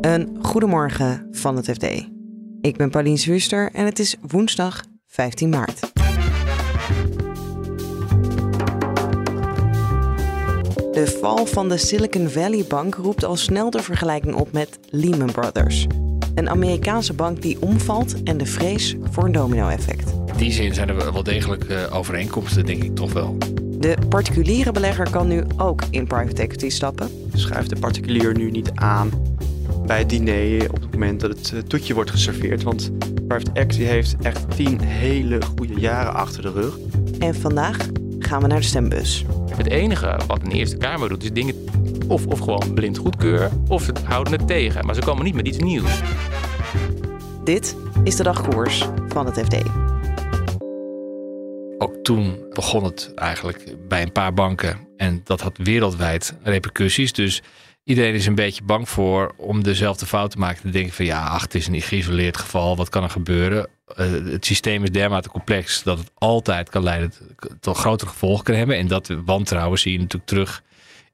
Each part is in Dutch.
Een goedemorgen van het FD. Ik ben Paulien Zwuster en het is woensdag 15 maart. De val van de Silicon Valley Bank roept al snel de vergelijking op met Lehman Brothers. Een Amerikaanse bank die omvalt en de vrees voor een domino-effect. In die zin zijn er wel degelijk uh, overeenkomsten, denk ik toch wel. De particuliere belegger kan nu ook in private equity stappen. Schuift de particulier nu niet aan bij het diner op het moment dat het eh, toetje wordt geserveerd. Want private equity heeft echt tien hele goede jaren achter de rug. En vandaag gaan we naar de stembus. Het enige wat een Eerste Kamer doet, is dingen of, of gewoon blind goedkeuren, of ze houden het tegen. Maar ze komen niet met iets nieuws. Dit is de dagkoers van het FD. Ook toen begon het eigenlijk bij een paar banken. En dat had wereldwijd repercussies. Dus iedereen is een beetje bang voor om dezelfde fout te maken. Te denken van ja, ach, het is een geïsoleerd geval. Wat kan er gebeuren? Uh, het systeem is dermate complex dat het altijd kan leiden tot grotere gevolgen kan hebben. En dat wantrouwen zie je natuurlijk terug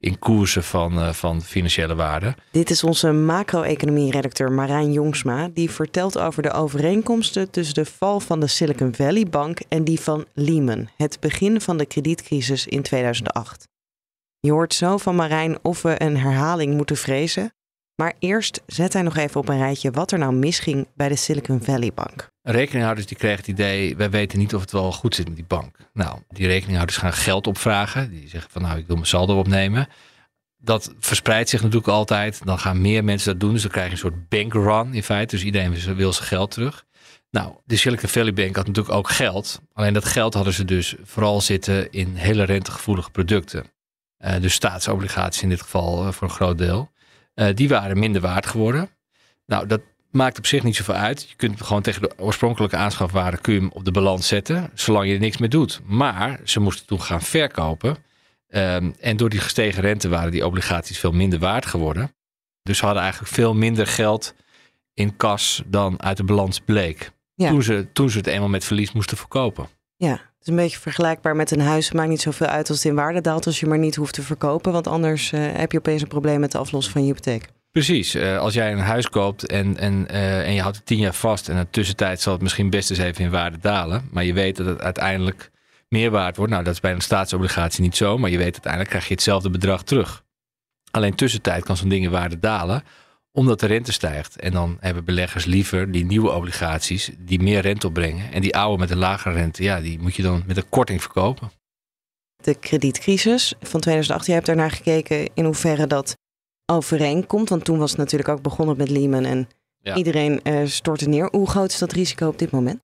in koersen van, uh, van financiële waarden. Dit is onze macro-economie-redacteur Marijn Jongsma. Die vertelt over de overeenkomsten tussen de val van de Silicon Valley Bank en die van Lehman. Het begin van de kredietcrisis in 2008. Je hoort zo van Marijn of we een herhaling moeten vrezen. Maar eerst zet hij nog even op een rijtje wat er nou misging bij de Silicon Valley Bank. Rekeninghouders die kregen het idee, wij weten niet of het wel goed zit met die bank. Nou, die rekeninghouders gaan geld opvragen. Die zeggen van nou, ik wil mijn saldo opnemen. Dat verspreidt zich natuurlijk altijd. Dan gaan meer mensen dat doen. Dus dan krijg je een soort bankrun in feite. Dus iedereen wil zijn geld terug. Nou, de Silicon Valley Bank had natuurlijk ook geld. Alleen dat geld hadden ze dus vooral zitten in hele rentegevoelige producten. Uh, dus staatsobligaties in dit geval uh, voor een groot deel. Uh, die waren minder waard geworden. Nou, dat maakt op zich niet zoveel uit. Je kunt gewoon tegen de oorspronkelijke aanschafwaarde kun je hem op de balans zetten, zolang je er niks mee doet. Maar ze moesten toen gaan verkopen. Um, en door die gestegen rente waren die obligaties veel minder waard geworden. Dus ze hadden eigenlijk veel minder geld in kas dan uit de balans bleek. Ja. Toen, ze, toen ze het eenmaal met verlies moesten verkopen. Ja, het is een beetje vergelijkbaar met een huis. Het maakt niet zoveel uit als het in waarde daalt als je maar niet hoeft te verkopen. Want anders uh, heb je opeens een probleem met de aflossen van je hypotheek. Precies. Uh, als jij een huis koopt en, en, uh, en je houdt het tien jaar vast... en in de tussentijd zal het misschien best eens even in waarde dalen... maar je weet dat het uiteindelijk meer waard wordt. Nou, dat is bij een staatsobligatie niet zo... maar je weet uiteindelijk krijg je hetzelfde bedrag terug. Alleen tussentijd kan zo'n ding in waarde dalen omdat de rente stijgt. En dan hebben beleggers liever die nieuwe obligaties die meer rente opbrengen. En die oude met een lagere rente, ja, die moet je dan met een korting verkopen. De kredietcrisis van 2008, je hebt daarnaar gekeken in hoeverre dat overeenkomt. Want toen was het natuurlijk ook begonnen met Lehman en ja. iedereen uh, stortte neer. Hoe groot is dat risico op dit moment?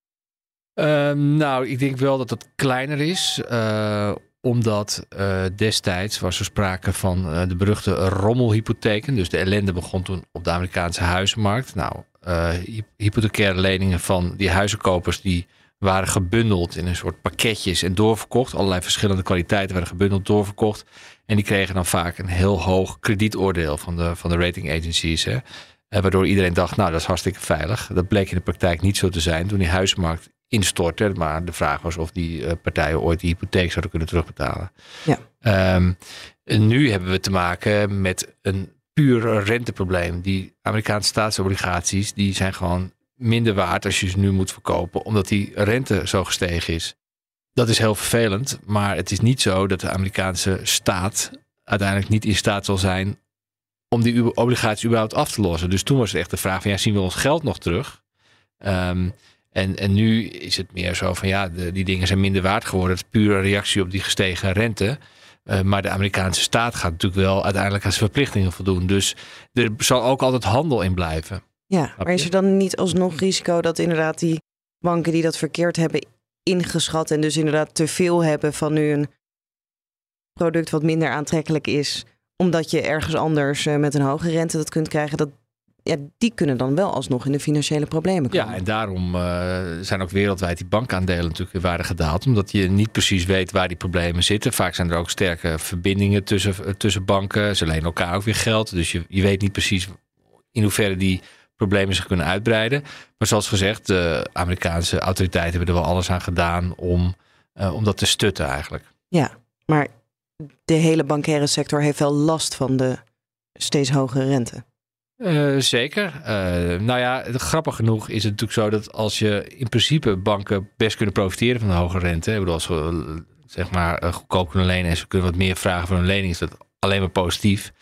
Uh, nou, ik denk wel dat het kleiner is. Uh, omdat uh, destijds was er sprake van uh, de beruchte rommelhypotheken. Dus de ellende begon toen op de Amerikaanse huizenmarkt. Nou, uh, hypothecaire leningen van die huizenkopers die waren gebundeld in een soort pakketjes en doorverkocht. Allerlei verschillende kwaliteiten werden gebundeld, doorverkocht. En die kregen dan vaak een heel hoog kredietoordeel van de, van de rating agencies. Hè. Waardoor iedereen dacht, nou dat is hartstikke veilig. Dat bleek in de praktijk niet zo te zijn. Toen die huizenmarkt instorten. Maar de vraag was of die uh, partijen ooit die hypotheek zouden kunnen terugbetalen. Ja. Um, en nu hebben we te maken met een puur renteprobleem. Die Amerikaanse staatsobligaties die zijn gewoon minder waard als je ze nu moet verkopen, omdat die rente zo gestegen is. Dat is heel vervelend, maar het is niet zo dat de Amerikaanse staat uiteindelijk niet in staat zal zijn om die obligaties überhaupt af te lossen. Dus toen was het echt de vraag van ja, zien we ons geld nog terug? Um, en, en nu is het meer zo van ja, de, die dingen zijn minder waard geworden. Het is puur een reactie op die gestegen rente. Uh, maar de Amerikaanse staat gaat natuurlijk wel uiteindelijk aan zijn verplichtingen voldoen. Dus er zal ook altijd handel in blijven. Ja, maar is er dan niet alsnog risico dat inderdaad die banken die dat verkeerd hebben ingeschat en dus inderdaad te veel hebben van nu een product wat minder aantrekkelijk is, omdat je ergens anders uh, met een hoge rente dat kunt krijgen, dat ja, die kunnen dan wel alsnog in de financiële problemen komen. Ja, en daarom uh, zijn ook wereldwijd die bankaandelen natuurlijk weer waarde gedaald. Omdat je niet precies weet waar die problemen zitten. Vaak zijn er ook sterke verbindingen tussen, tussen banken. Ze lenen elkaar ook weer geld. Dus je, je weet niet precies in hoeverre die problemen zich kunnen uitbreiden. Maar zoals gezegd, de Amerikaanse autoriteiten hebben er wel alles aan gedaan om, uh, om dat te stutten eigenlijk. Ja, maar de hele bankaire sector heeft wel last van de steeds hogere rente. Uh, zeker. Uh, nou ja, grappig genoeg is het natuurlijk zo dat als je in principe banken best kunnen profiteren van de hoge rente. Ik bedoel, als ze zeg maar goedkoop kunnen lenen en ze kunnen wat meer vragen voor een lening, is dat alleen maar positief.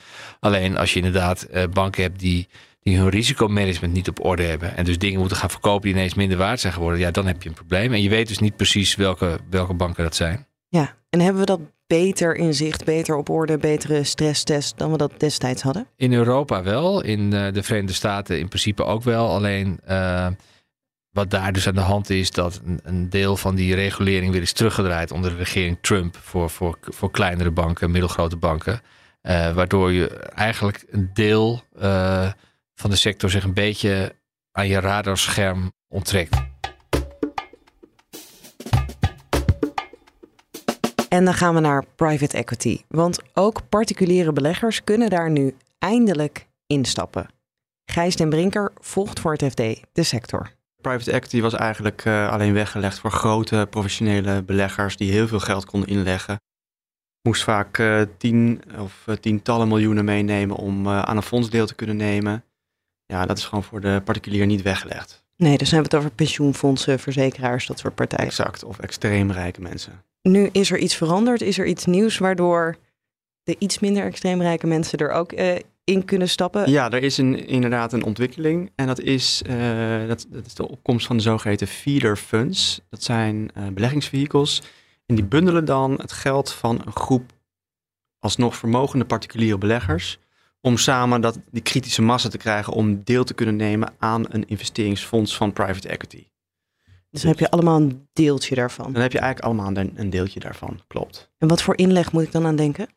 Alleen als je inderdaad banken hebt die die hun risicomanagement niet op orde hebben. En dus dingen moeten gaan verkopen die ineens minder waard zijn geworden. Ja, dan heb je een probleem. En je weet dus niet precies welke, welke banken dat zijn. Ja, en hebben we dat beter in zicht, beter op orde, betere stresstest dan we dat destijds hadden? In Europa wel. In uh, de Verenigde Staten in principe ook wel. Alleen uh, wat daar dus aan de hand is, dat een, deel van die regulering weer is teruggedraaid onder de regering Trump voor, voor, voor kleinere banken, middelgrote banken. Uh, waardoor je eigenlijk een deel van de sector zich een beetje aan je radarscherm onttrekt. En dan gaan we naar private equity. Want ook particuliere beleggers kunnen daar nu eindelijk instappen. Gijs den Brinker volgt voor het FD de sector. Private equity was eigenlijk uh, alleen weggelegd voor grote professionele beleggers die heel veel geld konden inleggen. Moest vaak uh, tien of uh, tientallen miljoenen meenemen om aan een fonds deel te kunnen nemen. Ja, dat is gewoon voor de particulier niet weggelegd. Nee, dus hebben we het over pensioenfondsen, verzekeraars, dat soort partijen. Exact, of extreem rijke mensen. Nu is er iets veranderd, is er iets nieuws waardoor de iets minder extreem rijke mensen er ook uh, in kunnen stappen? Ja, er is inderdaad een ontwikkeling en dat is, uh, dat, is de opkomst van de zogeheten feeder funds. Dat zijn uh, beleggingsvehicles en die bundelen dan het geld van een groep alsnog vermogende particuliere beleggers om samen dat, die kritische massa te krijgen om deel te kunnen nemen aan een investeringsfonds van private equity. Dus dan heb je allemaal een deeltje daarvan. Dan heb je eigenlijk allemaal een, deeltje daarvan, klopt. En wat voor inleg moet ik dan aan denken?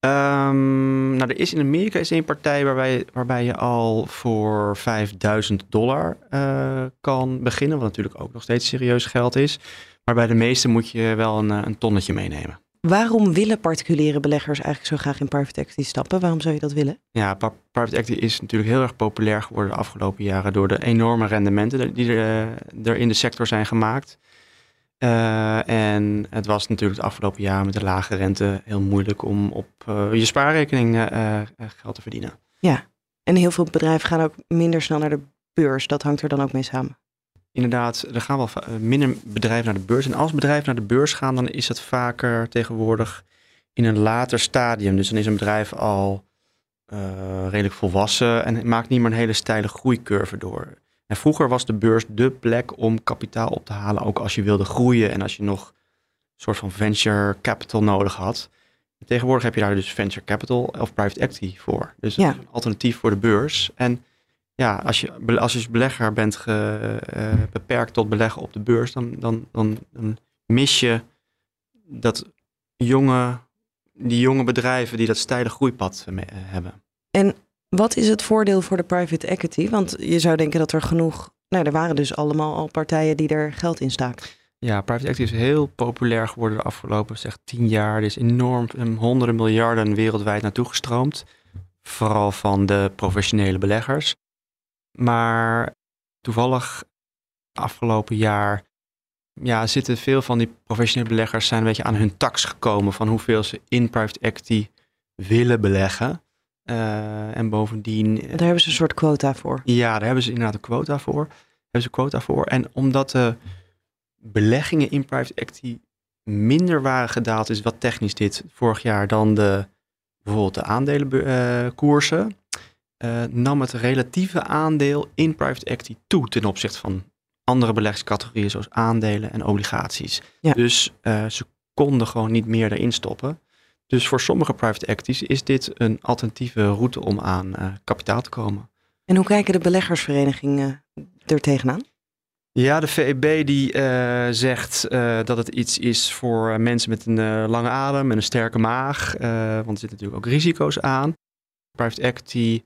Um, nou, er is in Amerika is een partij waarbij, waarbij je al voor 5000 dollar uh, kan beginnen, wat natuurlijk ook nog steeds serieus geld is. Maar bij de meeste moet je wel een, een tonnetje meenemen. Waarom willen particuliere beleggers eigenlijk zo graag in private equity stappen? Waarom zou je dat willen? Ja, private equity is natuurlijk heel erg populair geworden de afgelopen jaren door de enorme rendementen die er, eh, er in de sector zijn gemaakt. Uh, en het was natuurlijk het afgelopen jaar met de lage rente heel moeilijk om op uh, je spaarrekening uh, geld te verdienen. Ja, en heel veel bedrijven gaan ook minder snel naar de beurs. Dat hangt er dan ook mee samen inderdaad, er gaan wel eh, minder bedrijven naar de beurs. En als bedrijven naar de beurs gaan, dan is dat vaker tegenwoordig in een later stadium. Dus dan is een bedrijf al uh, redelijk volwassen en maakt niet meer een hele steile groeicurve door. En vroeger was de beurs de plek om kapitaal op te halen, ook als je wilde groeien en als je nog een soort van venture capital nodig had. tegenwoordig heb je daar dus venture capital of private equity voor. Dus ja. een alternatief voor de beurs. En ja, als je als je belegger bent ge, uh, beperkt tot beleggen op de beurs, dan, dan, dan, dan, mis je dat jonge, die jonge bedrijven die dat steile groeipad uh, hebben. En wat is het voordeel voor de private equity? Want je zou denken dat er genoeg, nou er waren dus allemaal al partijen die er geld in staken. Ja, private equity is heel populair geworden de afgelopen zeg tien jaar. Er is enorm honderden miljarden wereldwijd naartoe gestroomd. Vooral van de professionele beleggers. Maar toevallig afgelopen jaar ja, zitten veel van die professionele beleggers zijn een beetje aan hun tax gekomen van hoeveel ze in private equity willen beleggen. Uh, en bovendien. Daar hebben ze een soort quota voor. Ja, daar hebben ze inderdaad een quota voor. Daar hebben ze quota voor. En omdat de beleggingen in private equity minder waren gedaald, is wat technisch dit vorig jaar dan de bijvoorbeeld de aandelenkoersen uh, nam het relatieve aandeel in private equity toe ten opzichte van andere beleggingscategorieën zoals aandelen en obligaties. Dus uh, ze konden gewoon niet meer erin stoppen. Dus voor sommige private equities is dit een alternatieve route om aan uh, kapitaal te komen. En hoe kijken de beleggersverenigingen er tegenaan? Ja, de VEB die uh, zegt uh, dat het iets is voor mensen met een uh, lange adem en een sterke maag. want er zitten natuurlijk ook risico's aan. Private equity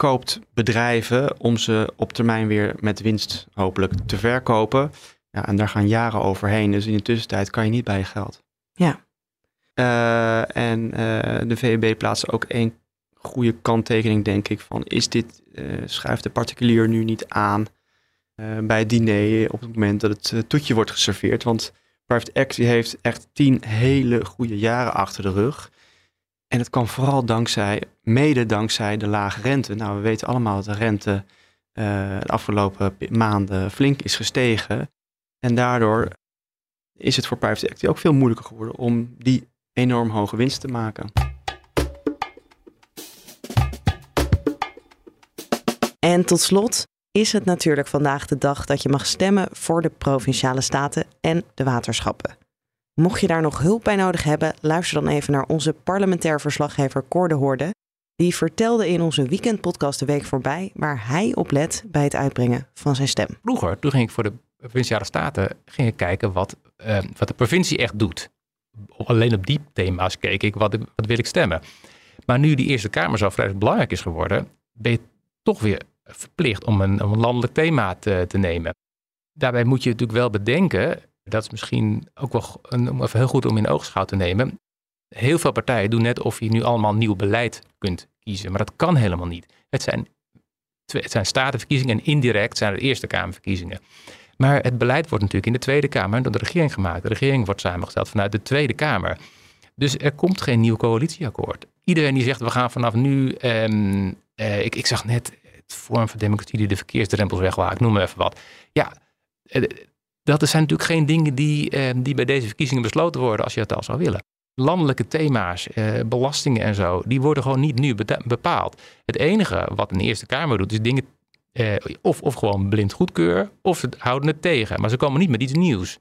koopt bedrijven om ze op termijn weer met winst hopelijk te verkopen. Ja, en daar gaan jaren overheen. Dus in de tussentijd kan je niet bij je geld. Ja. Uh, en uh, de VEB plaatst ook één goede kanttekening, denk ik, van is dit, uh, schuift de particulier nu niet aan bij het diner op het moment dat het toetje wordt geserveerd. Want Private Equity heeft echt tien hele goede jaren achter de rug. En het kwam vooral dankzij, mede dankzij de lage rente. Nou, we weten allemaal dat de rente uh, de afgelopen maanden flink is gestegen. En daardoor is het voor private equity ook veel moeilijker geworden om die enorm hoge winst te maken. En tot slot is het natuurlijk vandaag de dag dat je mag stemmen voor de provinciale staten en de waterschappen. Mocht je daar nog hulp bij nodig hebben, luister dan even naar onze parlementair verslaggever Cor de Hoorde. Die vertelde in onze weekendpodcast de week voorbij waar hij op let bij het uitbrengen van zijn stem. Vroeger, toen ging ik voor de provinciale staten ging ik kijken wat, uh, wat de provincie echt doet. Alleen op die thema's keek ik wat, wat wil ik stemmen. Maar nu die Eerste Kamer zo vrij belangrijk is geworden, ben je toch weer verplicht om een, een landelijk thema te, te nemen. Daarbij moet je natuurlijk wel bedenken, dat is misschien ook wel een, even heel goed om in oogschouw te nemen. Heel veel partijen doen net of je nu allemaal nieuw beleid kunt kiezen, maar dat kan helemaal niet. Het zijn, het zijn statenverkiezingen en indirect zijn het Eerste Kamerverkiezingen. Maar het beleid wordt natuurlijk in de Tweede Kamer door de regering gemaakt. De regering wordt samengesteld vanuit de Tweede Kamer. Dus er komt geen nieuw coalitieakkoord. Iedereen die zegt we gaan vanaf nu. Um, uh, ik, ik zag net het vorm van democratie die de verkeersdrempels wegwaakt. Noem maar even wat. Ja, uh, dat zijn natuurlijk geen dingen die, uh, die bij deze verkiezingen besloten worden als je het al zou willen. Landelijke thema's, belastingen en zo, die worden gewoon niet nu bepaald. Het enige wat een Eerste Kamer doet, is dingen eh, of, of gewoon blind goedkeuren, of ze houden het tegen. Maar ze komen niet met iets nieuws.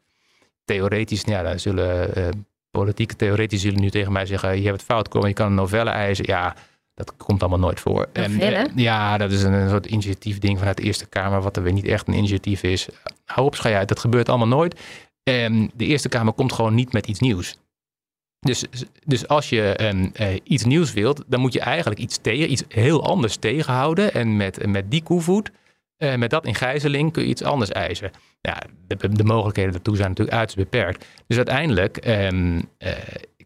Theoretisch, ja, dan zullen uh, politieke theoretisch zullen nu tegen mij zeggen: je hebt het fout komen, je kan een novelle eisen. Ja, dat komt allemaal nooit voor. En, uh, ja, dat is een, een soort initiatiefding vanuit de Eerste Kamer, wat er weer niet echt een initiatief is. Hou op, schij uit, dat gebeurt allemaal nooit. En de Eerste Kamer komt gewoon niet met iets nieuws. Dus, dus als je um, uh, iets nieuws wilt, dan moet je eigenlijk iets, tegen, iets heel anders tegenhouden. En met, met die koevoet, uh, met dat in gijzeling, kun je iets anders eisen. Ja, de, de mogelijkheden daartoe zijn natuurlijk uiterst beperkt. Dus uiteindelijk, um, uh,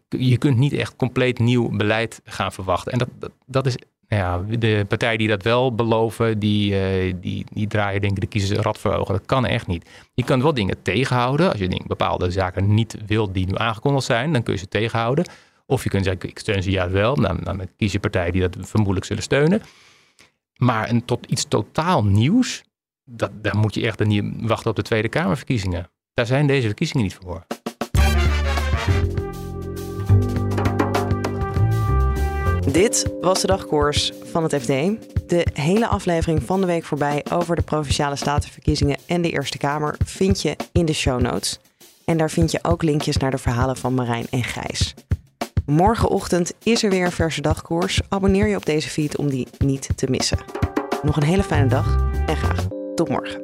je kunt niet echt compleet nieuw beleid gaan verwachten. En dat, dat is ja, de partijen die dat wel beloven, die, uh, die, die draaien denk ik de kiezers rad voor ogen. Dat kan echt niet. Je kan wel dingen tegenhouden. Als je denk, bepaalde zaken niet wilt die nu aangekondigd zijn, dan kun je ze tegenhouden. Of je kunt zeggen, ik steun ze juist wel. Dan, dan kies je partijen die dat vermoedelijk zullen steunen. Maar een, tot iets totaal nieuws, dat, dan moet je echt een, wachten op de Tweede Kamerverkiezingen. Daar zijn deze verkiezingen niet voor. Dit was de dagkoers van het FD. De hele aflevering van de week voorbij over de provinciale statenverkiezingen en de Eerste Kamer vind je in de show notes. En daar vind je ook linkjes naar de verhalen van Marijn en Gijs. Morgenochtend is er weer een verse dagkoers. Abonneer je op deze feed om die niet te missen. Nog een hele fijne dag en graag tot morgen.